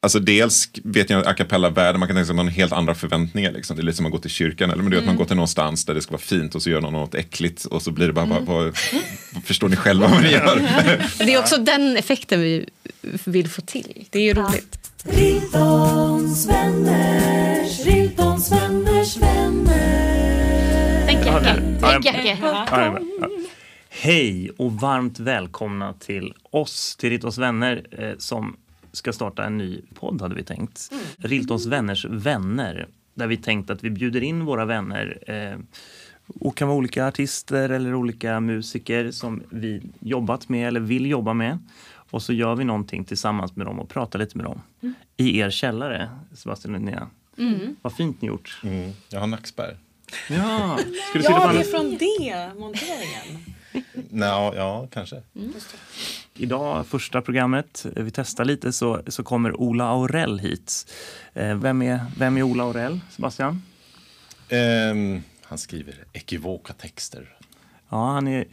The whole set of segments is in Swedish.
Alltså dels vet jag a cappella-världen, man kan tänka sig att man har helt andra förväntningar. Liksom. Det är lite som att gå till kyrkan, eller men det är att man går till någonstans där det ska vara fint och så gör någon något äckligt och så blir det bara, bara, bara förstår ni själva vad ni gör? Det är också den effekten vi vill få till. Det är ju roligt. Riltons vänners, Riltons vänners vänner. Tänk Jacke. Tänk. Hej och varmt välkomna till oss, till Riltons vänner eh, som ska starta en ny podd hade vi tänkt. Riltons vänners vänner. Där vi tänkt att vi bjuder in våra vänner eh, och kan vara olika artister eller olika musiker som vi jobbat med eller vill jobba med. Och så gör vi någonting tillsammans med dem och pratar lite med dem. I er källare, Sebastian och Linnea. Vad fint ni gjort. Mm, jag har nackspärr. Ja, ska du sitta Ja, det är från det monteringen. Nå, ja, kanske. Idag, första programmet, eh, vi testar lite, så, så kommer Ola Aurell hit. Eh, Vem är, vem är Ola Aurell, Sebastian? Ehm, han skriver ekivoka texter. Ja, han är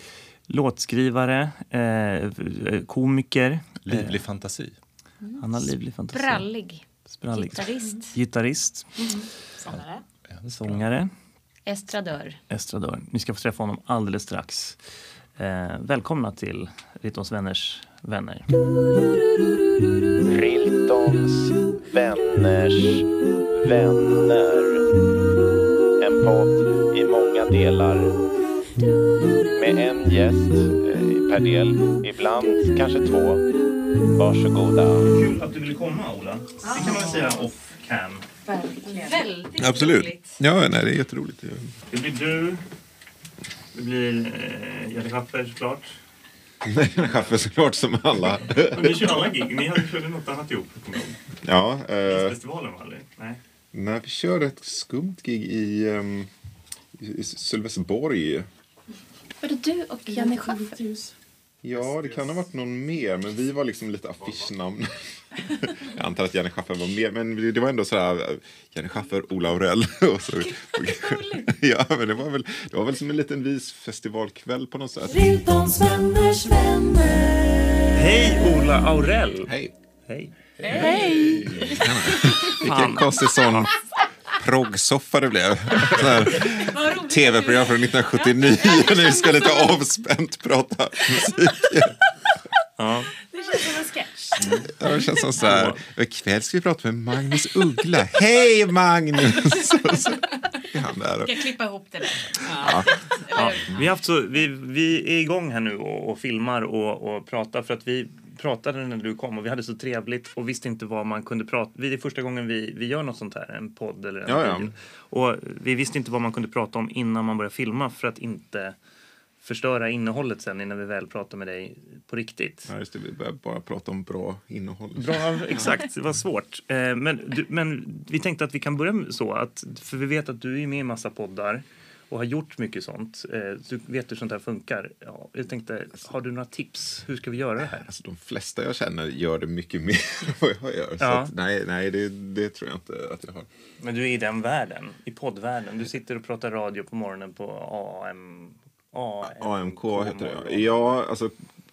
låtskrivare, eh, komiker. Livlig fantasi. Han har livlig fantasi. Brallig. Sprallig. Gitarrist. Gitarrist, Sångare. sångare, Estradör. estradör. Ni ska få träffa honom alldeles strax. Eh, välkomna till Rittons vänners vänner. Riltons vänners vänner. En podd i många delar. Med en gäst eh, per del, ibland kanske två. Varsågoda. Kul att du ville komma, Ola. Det kan man säga off cam. Väldigt Absolut. roligt. Ja, nej, det är jätteroligt. Det blir du. Det blir eh, Jenny Schaffer såklart. Nej, kaffe såklart som alla. Men ni kör alla gig. Ni hade körde något annat ihop, kommer jag ihåg. ja, eh, Festivalen var aldrig? Nej. när vi körde ett skumt gig i, um, i Sölvesborg. Var det du och Janne Schaffer? Ja, det kan ha varit någon mer, men vi var liksom lite affischnamn. Jag antar att Janne Schaffer var med, men det var ändå så här, eh, Janne Schaffer, Ola Aurell. Och så, ja, men det var väl, det var väl som en liten visfestivalkväll på något sätt. Riltons vänners vänner. Hej Ola Aurell! Hej! Hej! Vilken konstig sån proggsoffa det blev. Tv-program från 1979 när vi ska lite avspänt prata musik. Ja. Det känns som en sketch. Ja, det känns som så här, ikväll ska vi prata med Magnus Uggla. Hej Magnus! Så, så är han där. och- Jag klippa ihop det där. Ja, vi, har haft så, vi, vi är igång här nu och, och filmar och, och pratar för att vi pratade när du kom och vi hade så trevligt och visste inte vad man kunde prata Det är första gången vi, vi gör något sånt här, en podd eller en Ja, ja. Och vi visste inte vad man kunde prata om innan man började filma för att inte förstöra innehållet sen innan vi väl pratar med dig på riktigt. Ja, just det, vi börjar bara prata om bra innehåll. Bra, exakt. Det var svårt. Eh, Men, men vi tänkte att vi kan börja så. Att, för vi vet att du är med i massa poddar och har gjort mycket sånt. Eh, Du vet hur sånt här funkar. Ja, jag tänkte, har du några tips? Hur ska vi göra det här? Alltså, de flesta jag känner gör det mycket mer än vad jag gör. Ja. att, nej, nej det, det tror jag inte att jag har. Men du är i den världen, i poddvärlden. Du sitter och pratar radio på morgonen på AM... AMK heter det. Ja, alltså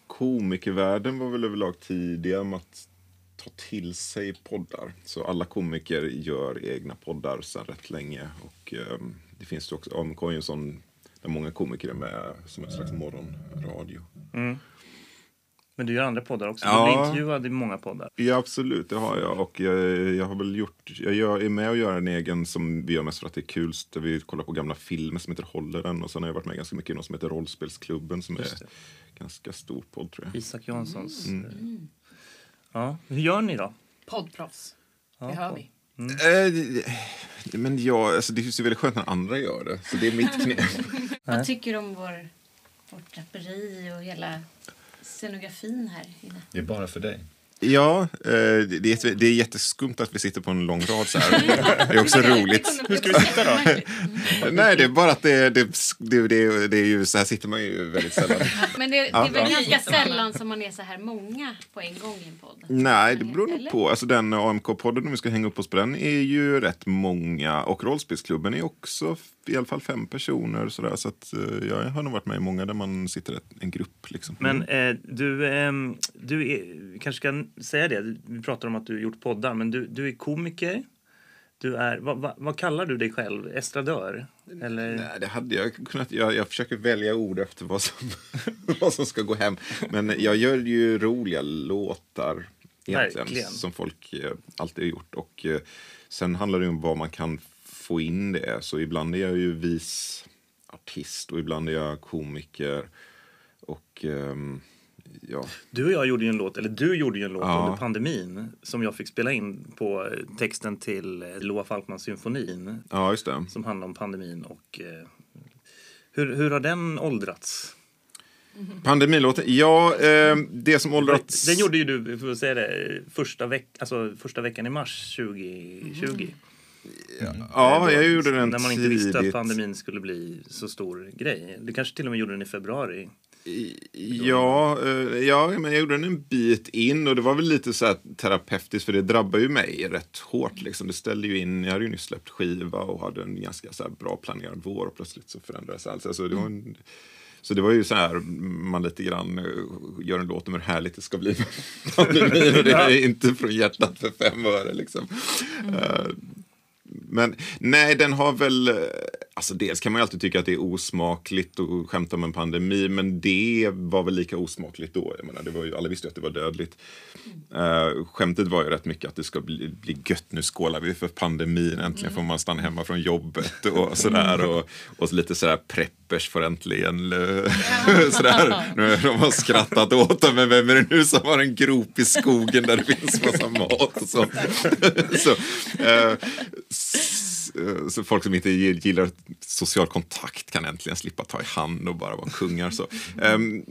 komikervärlden var väl överlag tidiga med att ta till sig poddar. Så alla komiker gör egna poddar sedan rätt länge. Och ehm, det finns ju också, AMK är ju en sån där många komiker är med som en slags morgonradio. Men du gör andra poddar också. Ja. Du blir intervjuad i många poddar. Ja, absolut, det har jag. Och jag, jag har väl gjort, jag gör, är med och gör en egen som vi gör mest för att det är kul. Där vi kollar på gamla filmer som heter Håller den. Och sen har jag varit med ganska mycket i något som heter Rollspelsklubben som är det. ganska stor podd tror jag. Isak Janssons. Mm. eh, Ja, hur gör ni då? Poddproffs. Ja, Det hör vi. Eh, det- men ja, alltså det är ju väldigt skönt när andra gör det. Så det är mitt knep. Vad tycker du om vår, vårt draperi och hela scenografin här inne? Det är bara för dig. Ja, eh, det, är, det är jätteskumt att vi sitter på en lång rad så här. Det är också roligt. Hur ska vi sitta då? Nej, det är bara att det, det, det, det, det är ju, så här sitter man ju väldigt sällan. Men det, det är väl ganska sällan som man är så här många på en gång i en podd? Nej, det beror nog på. Alltså den AMK-podden, om vi ska hänga upp oss på den, är ju rätt många. Och Rollspelsklubben är också i alla fall fem personer. Sådär, så att, eh, jag har nog varit med i många där man sitter ett, en grupp. Liksom. Men eh, du, ehm, du är, kanske ska säga det. Vi pratar om att du har gjort poddar, men du, du är komiker. Du är, vad, vad, vad kallar du dig själv? Estradör? Eller? Nej, det hade jag kunnat. Jag, jag försöker välja ord efter vad som, vad som ska gå hem. Men jag gör ju roliga låtar egentligen, Verkligen. som folk eh, alltid har gjort. Och eh, sen handlar det om vad man kan få in det. Så ibland är jag ju vis artist och ibland är jag komiker. Och ehm, ja, Du och jag gjorde ju en låt, eller du gjorde ju en låt Ja. under pandemin som jag fick spela in på eh, texten till eh, Loa Falkmans symfonin ja, just det. som handlar om pandemin och eh, hur, hur har den åldrats? Pandemilåten, ja, eh, det som åldrats... Den gjorde ju du, får jag säga det, första, veck, alltså första veckan i mars 2020. Ja, jag gjorde den När man inte visste att tidigt. pandemin skulle bli så stor grej. Du kanske till och med gjorde den i februari. Ja, eh, ja, men jag gjorde den en bit in och det var väl lite så här terapeutiskt för det drabbar ju mig rätt hårt. Liksom. Det ställde ju in, jag hade ju nyss släppt skiva och hade en ganska så här bra planerad vår och plötsligt så förändrades allt. Alltså, det var en, så det var ju så här, man lite grann eh, gör en låt om hur härligt det ska bli med pandemin och det är inte från hjärtat för fem öre liksom. Eh, men nej, den har väl... Alltså dels kan man ju alltid tycka att det är osmakligt att skämta om en pandemi, men det var väl lika osmakligt då. Jag menar, det var ju, alla visste ju att det var dödligt. Uh, skämtet var ju rätt mycket att det ska bli, bli gött, nu skålar vi för pandemin, äntligen får man stanna hemma från jobbet och sådär. Och, och lite sådär preppers får äntligen... eh, sådär. Nu har de skrattat åt dem, men vem är det nu som har en grop i skogen där det finns massa mat och så. så eh, så folk som inte gillar social kontakt kan äntligen slippa ta i hand och bara vara kungar. Så. Ehm,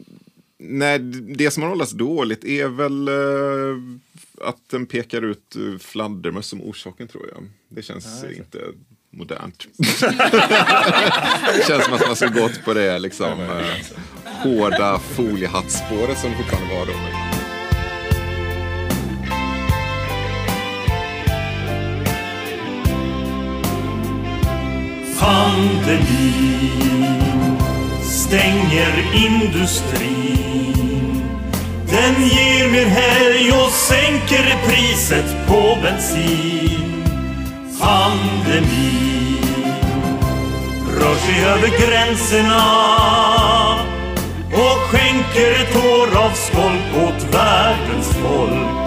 nej, det som har hållits dåligt är väl eh, att den pekar ut uh, fladdermöss som orsaken tror jag. Det känns inte modernt. det känns som att man ska gått på det liksom, eh, hårda foliehattspåret som det fortfarande var då. Pandemin stänger industrin. Den ger mer helg och sänker priset på bensin. Pandemin rör sig över gränserna och skänker ett år av skolk åt världens folk.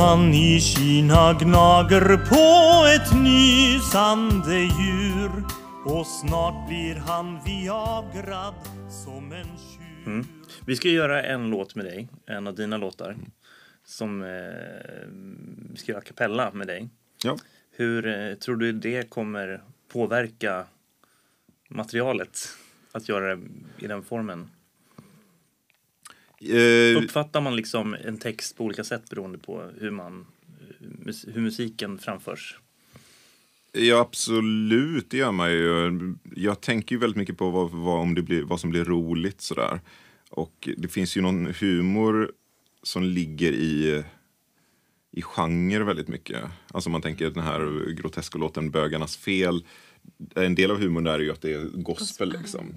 Man i Kina gnager på ett nysande djur och snart blir han viagrad som en tjur. Vi ska göra en låt med dig, en av dina låtar. Som eh, vi ska göra a cappella med dig. Ja. Hur eh, tror du det kommer påverka materialet att göra det i den formen? Eh, Uppfattar man liksom en text på olika sätt beroende på hur, man, hur musiken framförs? Ja, absolut, det gör man ju. Jag tänker ju väldigt mycket på vad, vad, om det blir, vad som blir roligt sådär. Och det finns ju någon humor som ligger i, i genre väldigt mycket. Alltså man tänker den här groteska låten Bögarnas fel. En del av humorn där är ju att det är gospel liksom.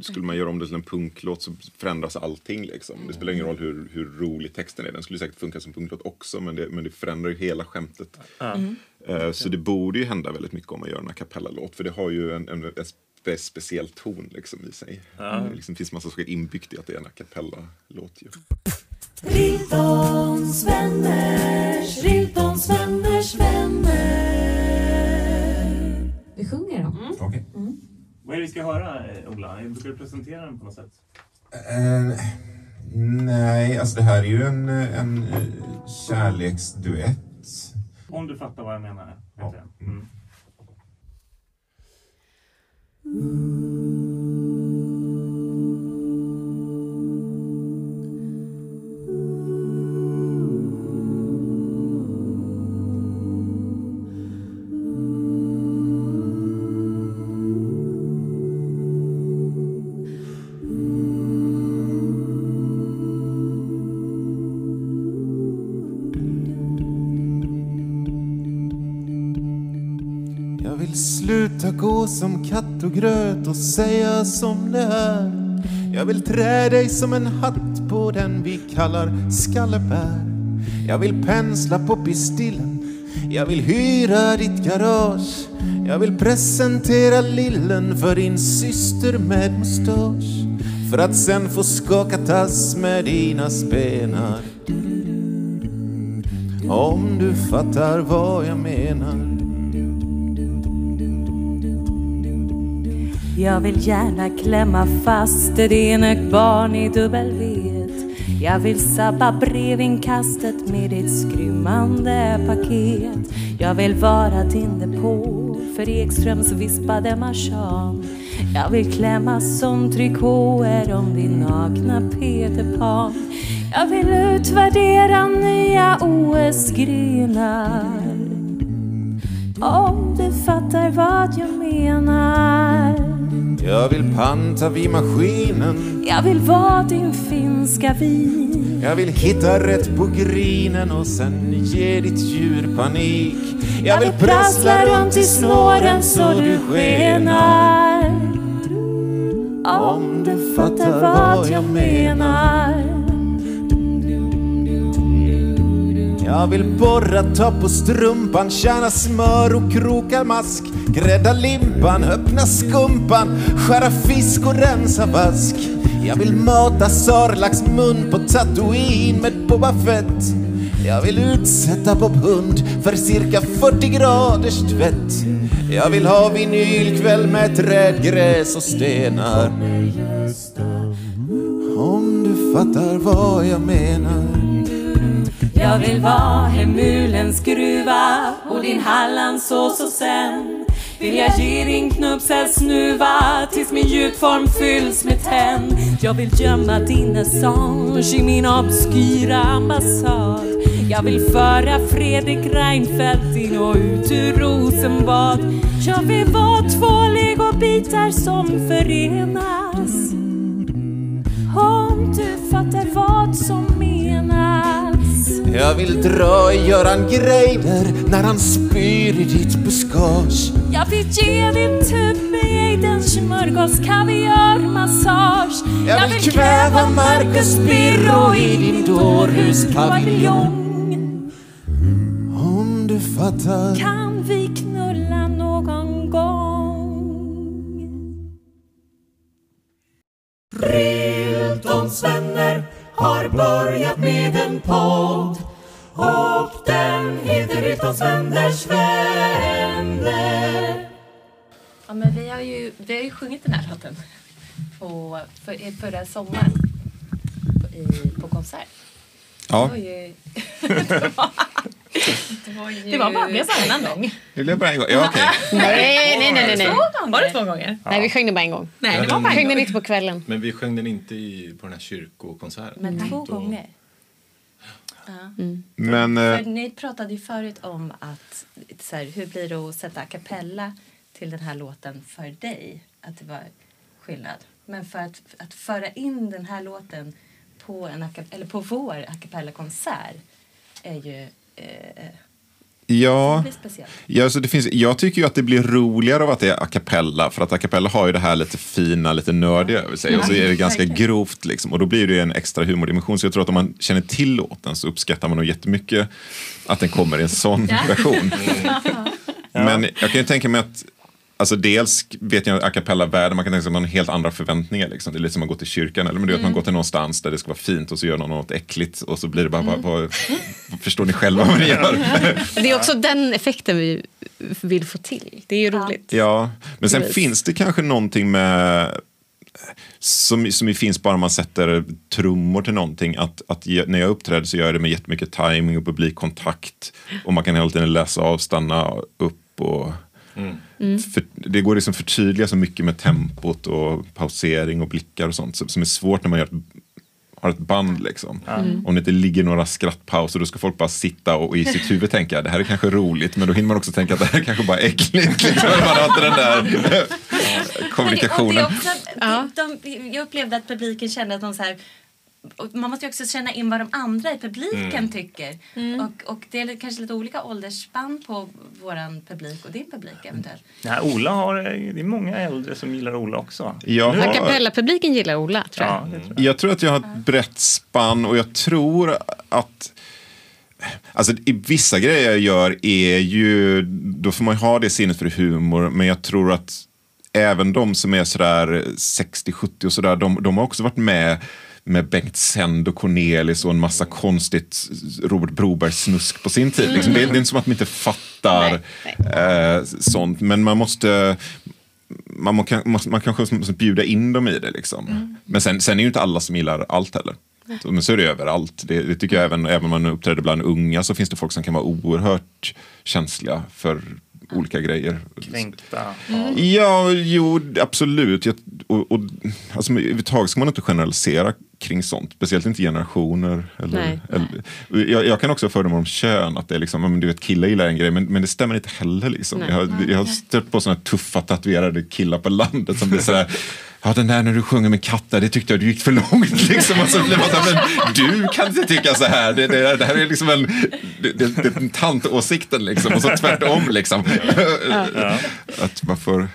Skulle man göra om det till en punklåt så förändras allting liksom. Det spelar ingen roll hur, hur rolig texten är. Den skulle säkert funka som punklåt också men det, men det förändrar ju hela skämtet. Eh, Så det borde ju hända väldigt mycket om man gör en a cappella-låt. För det har ju en, en, en spe, speciell ton liksom i sig. Det liksom finns massa saker inbyggt i att det är en a cappella-låt. Riltons vänners, Riltons vänners Vi sjunger då. Vad är det vi ska höra, eh, Ola? Brukar du presentera den på något sätt? Eh, nej, alltså det här är ju en, en eh, kärleksduett. Om du fattar vad jag menar. Ja. det. Mm. Sluta gå som katt och gröt och säga som det är. Jag vill trä dig som en hatt på den vi kallar skallebär. Jag vill pensla på pistillen. Jag vill hyra ditt garage. Jag vill presentera lillen för din syster med mustasch. För att sen få skaka tass med dina spenar. Om du fattar vad jag menar. Jag vill gärna klämma fast ett enögt barn i dubbelvet. Jag vill sabba brevinkastet med ditt skrymmande paket. Jag vill vara din depå för Ekströms vispade marsan. Jag vill klämma som trikåer om din nakna Peter Pan. Jag vill utvärdera nya OS-grenar. Om du fattar vad jag menar. Jag vill panta vid maskinen. Jag vill vara din finska vin. Jag vill hitta rätt på grinen och sen ge ditt djur panik. Jag vill prassla runt i snåren så du skenar. Om du fattar vad jag menar. Jag vill borra, ta på strumpan, tjäna smör och kroka mask. Grädda limpan, öppna skumpan, skära fisk och rensa vask. Jag vill mata sarlax mun på Tatooine med Boba Fett. Jag vill utsätta Bob Hund för cirka 40 graders tvätt. Jag vill ha vinylkväll med trädgräs och stenar. Om du fattar vad jag menar. Jag vill vara Hemulens gruva och din Hallandsås och sen vill jag ge din knubbsäl snuva tills min gjutform fylls med tenn. Jag vill gömma din Assange i min obskyra ambassad. Jag vill föra Fredrik Reinfeldt in och ut ur Rosenbad. Jag vill vara två legobitar som förenas. Om du fattar vad som menas. Jag vill dra i Göran Greider när han spyr i ditt buskage. Jag vill ge din tub med Eidens smörgås kaviarmassage. Jag vill kväva Marcus Birro i din dårhuspaviljong. Om du fattar. Kan vi knulla någon gång? Riltons vänner har börjat med en podd den vänners vänner. Ja, men vi har ju, vi har ju sjungit den här låten på, för, i förra sommaren på, i, på konsert. Det Ja, var ju... det, var, det var ju... Det var bara, blev bara en gång. det blev bara en gång. Ja, okej. Nej, nej, nej, nej. nej. Var det två gånger? Nej, vi sjöng den bara en gång. Nej, det var bara Vi sjöng en den gång. inte på kvällen. Men vi sjöng den inte i, på den här kyrkokonserten. Men två Då- gånger. Ja. Men eh, För ni pratade ju förut om att så här, hur blir det att sätta a cappella till den här låten för dig? Att det var skillnad. Men för att, att föra in den här låten på, en, eller på vår a cappella-konsert är ju eh, ja, ja så det finns, jag tycker ju att det blir roligare av att det är a cappella. För att a cappella har ju det här lite fina, lite nördiga över sig. Och så är det ganska grovt liksom. Och då blir det ju en extra humordimension. Så jag tror att om man känner till låten så uppskattar man nog jättemycket att den kommer i en sån version. Men jag kan ju tänka mig att Alltså dels vet jag a cappella-världen, man kan tänka sig man har helt andra förväntningar. Liksom. Det är lite som att gå till kyrkan. Eller men det är att man går till någonstans där det ska vara fint och så gör någon något äckligt och så blir det bara, vad, vad, förstår ni själva vad ni gör? Det är också den effekten vi vill få till. Det är ju roligt. Ja, men sen finns det kanske någonting med som, som ju finns bara man sätter trummor till någonting. Att, att jag, när jag uppträder så gör jag det med jättemycket timing och publikkontakt. Och man kan hela tiden läsa av, stanna upp och För, det går liksom förtydliga så mycket med tempot och pausering och blickar och sånt som, som är svårt när man gör ett, har ett band liksom. Om det inte ligger några skrattpauser då ska folk bara sitta och, i sitt huvud tänka det här är kanske roligt men då hinner man också tänka att det här är kanske bara är äckligt. Liksom. Man har inte den där kommunikationen. Det, och det också, de, de, jag upplevde att publiken kände att de så här och man måste ju också känna in vad de andra i publiken Mm. tycker. Och, och det är kanske lite olika åldersspann på våran publik och din publik eventuellt. Nej, Ola har, det är många äldre som gillar Ola också. Jag har- A cappella-publiken gillar Ola, tror jag. Ja, tror jag. Jag tror att jag har ett brett spann och jag tror att Alltså i vissa grejer jag gör är ju, då får man ju ha det sinnet för humor, men jag tror att även de som är sådär 60-70 och sådär, de, de har också varit med med Bengt Sänd och Cornelis och en massa konstigt Robert Broberg-snusk på sin tid. Liksom. Det, är- det är inte som att de inte fattar Eh, sånt, men man måste man, må, kan- måste, man kanske måste bjuda in dem i det. Liksom. Men sen, sen är ju inte alla som gillar allt heller. Så, men så är det överallt. Det, det tycker jag även, även om man uppträder bland unga så finns det folk som kan vara oerhört känsliga för olika grejer. Kränkta. Ja, jo, absolut. Jag, och, och, alltså, överhuvudtaget ska man inte generalisera kring sånt. Speciellt inte generationer. Eller, Nej. eller, jag, jag kan också ha fördomar om kön. Att det är liksom, ja, men du vet, killar gillar en grej, men, men det stämmer inte heller. Liksom. Nej. Jag, har, jag har stött på sådana tuffa tatuerade killar på landet som blir sådär Ja, den där när du sjunger med katter, det tyckte jag du gick för långt. Liksom. Och så blir man så här, men du kan inte tycka så här. Det, det, det här är liksom en, det, det, det är en tantåsikten liksom. Och så tvärtom liksom. Att man får,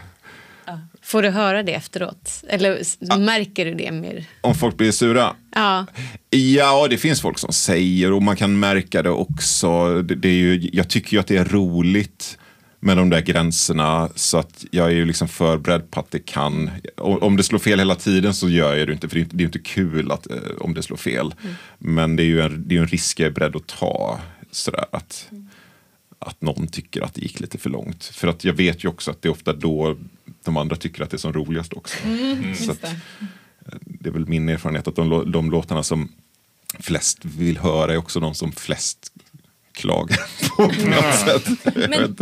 Får du höra det efteråt? Eller s- märker du det mer? om folk blir sura. Ja. Ja, det finns folk som säger och man kan märka det också. Det, det är ju, jag tycker ju att det är roligt med de där gränserna så att jag är ju liksom förberedd på att det kan. Om det slår fel hela tiden så gör jag det inte för det är inte, det är inte kul att, eh, om det slår fel. Men det är ju en, det är en risk jag är beredd att ta. Sådär, att, att någon tycker att det gick lite för långt. För att jag vet ju också att det är ofta då de andra tycker att det är som roligast också. Så att, det är väl min erfarenhet att de, de låtarna som flest vill höra är också de som flest klagar på. på något sätt. Men-.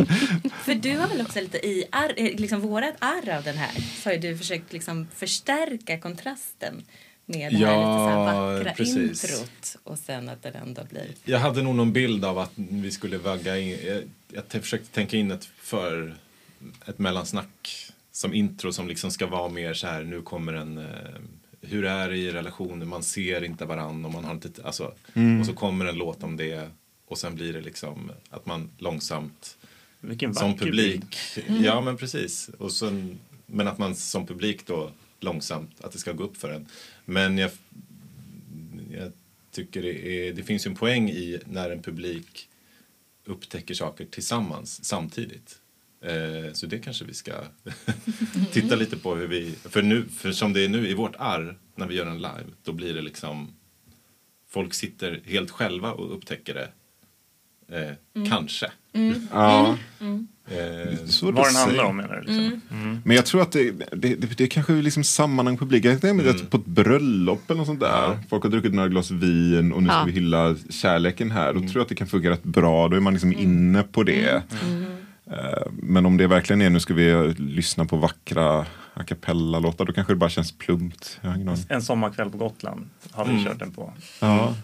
För du har väl också lite i arr, eh, liksom vårat arr av den här så har ju du försökt liksom förstärka kontrasten med det här Ja, lite så här vackra precis. introt och sen att det ändå blir Jag hade nog någon bild av att vi skulle vagga in. Jag, jag försökte tänka in ett för ett mellansnack som intro som liksom ska vara mer så här. Nu kommer en. Eh, hur är det i relationer? Man ser inte varann och man har inte. Alltså, Och så kommer en låt om det och sen blir det liksom att man långsamt som publik. bild. Ja men precis. Och sen, men att man som publik då långsamt, att det ska gå upp för en. Men jag, jag tycker det, är, det finns ju en poäng i när en publik upptäcker saker tillsammans samtidigt. Eh, så det kanske vi ska titta lite på hur vi, för, nu, för som det är nu i vårt arr när vi gör en live, då blir det liksom folk sitter helt själva och upptäcker det. Eh, Kanske. Ja. Eh, Svårt Vad den handlar om menar du? Liksom. Men jag tror att det, det, det, det kanske är liksom sammanhang publik. Jag tänker Mm. att på ett bröllop eller något sånt där. Folk har druckit några glas vin och nu ska Ja. vi hylla kärleken här. Då tror jag att det kan funka rätt bra. Då är man liksom inne på det. Eh, Men om det verkligen är nu ska vi lyssna på vackra a cappella-låtar. Då kanske det bara känns plumpt. En sommarkväll på Gotland har vi Mm. kört den på. Ja,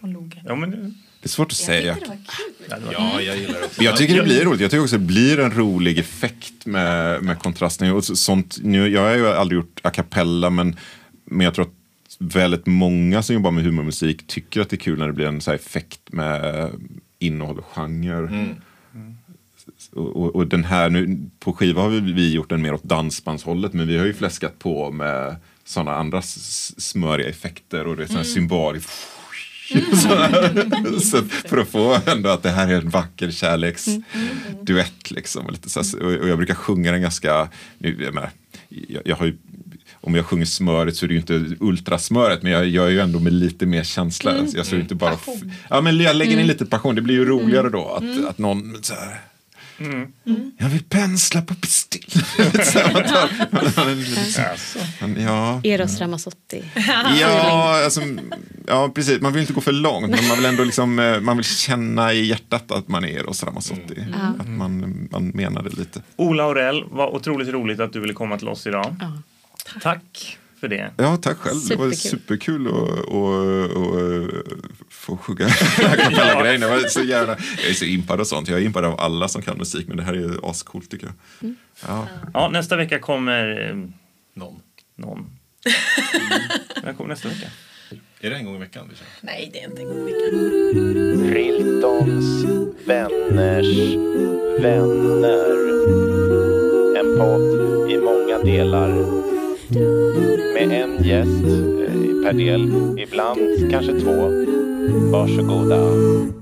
På logen. Ja, men, det- det är svårt att Jag säga. tyckte det var kul. ja, det var- Ja, jag gillar det också. Jag tycker det blir roligt. Jag tycker också det blir en rolig effekt med, med kontrasten. Och så- sånt, nu, jag har ju aldrig gjort a cappella men, men jag tror att väldigt många som jobbar med humormusik tycker att det är kul när det blir en så här effekt med innehåll och genre. Mm. Och, och, den här nu, på skiva har vi, vi gjort den mer åt dansbandshållet men vi har ju fläskat på med sådana andra smöriga effekter och det är sådana Mm. symboler. Så, så för att få ändå att det här är en vacker kärleksduett. Liksom, och, lite så och jag brukar sjunga den ganska, nu, jag, menar, jag, jag har ju, om jag sjunger smöret så är det ju inte ultrasmöret men jag gör ju ändå med lite mer känsla. Jag står ju inte bara, ja, men jag lägger in lite passion, det blir ju roligare då att, att någon så här, jag vill pensla på pistill. Ja. Eros Ramazzotti. Ja, alltså, ja, precis. Man vill inte gå för långt, men man vill ändå liksom, eh, man vill känna i hjärtat att man är Eros Ramazzotti. Att man, man menar det lite. Ola Aurell, vad otroligt roligt att du ville komma till oss idag. Tack för det. Ja, tack själv. Det var Superkul. superkul att sjunga acapella-grejerna. ja. Jag, jag är så impad av sånt. Jag är impad av alla som kan musik men det här är ascoolt tycker jag. Mm. Ja. ja. nästa vecka kommer... Eh, någon. Någon. När kommer nästa vecka? Är det en gång i veckan vi kör? Nej, det är inte en gång i veckan. Riltons vänners vänner. En podd i många delar. Med en gäst eh, per del, ibland kanske två. 包是够大。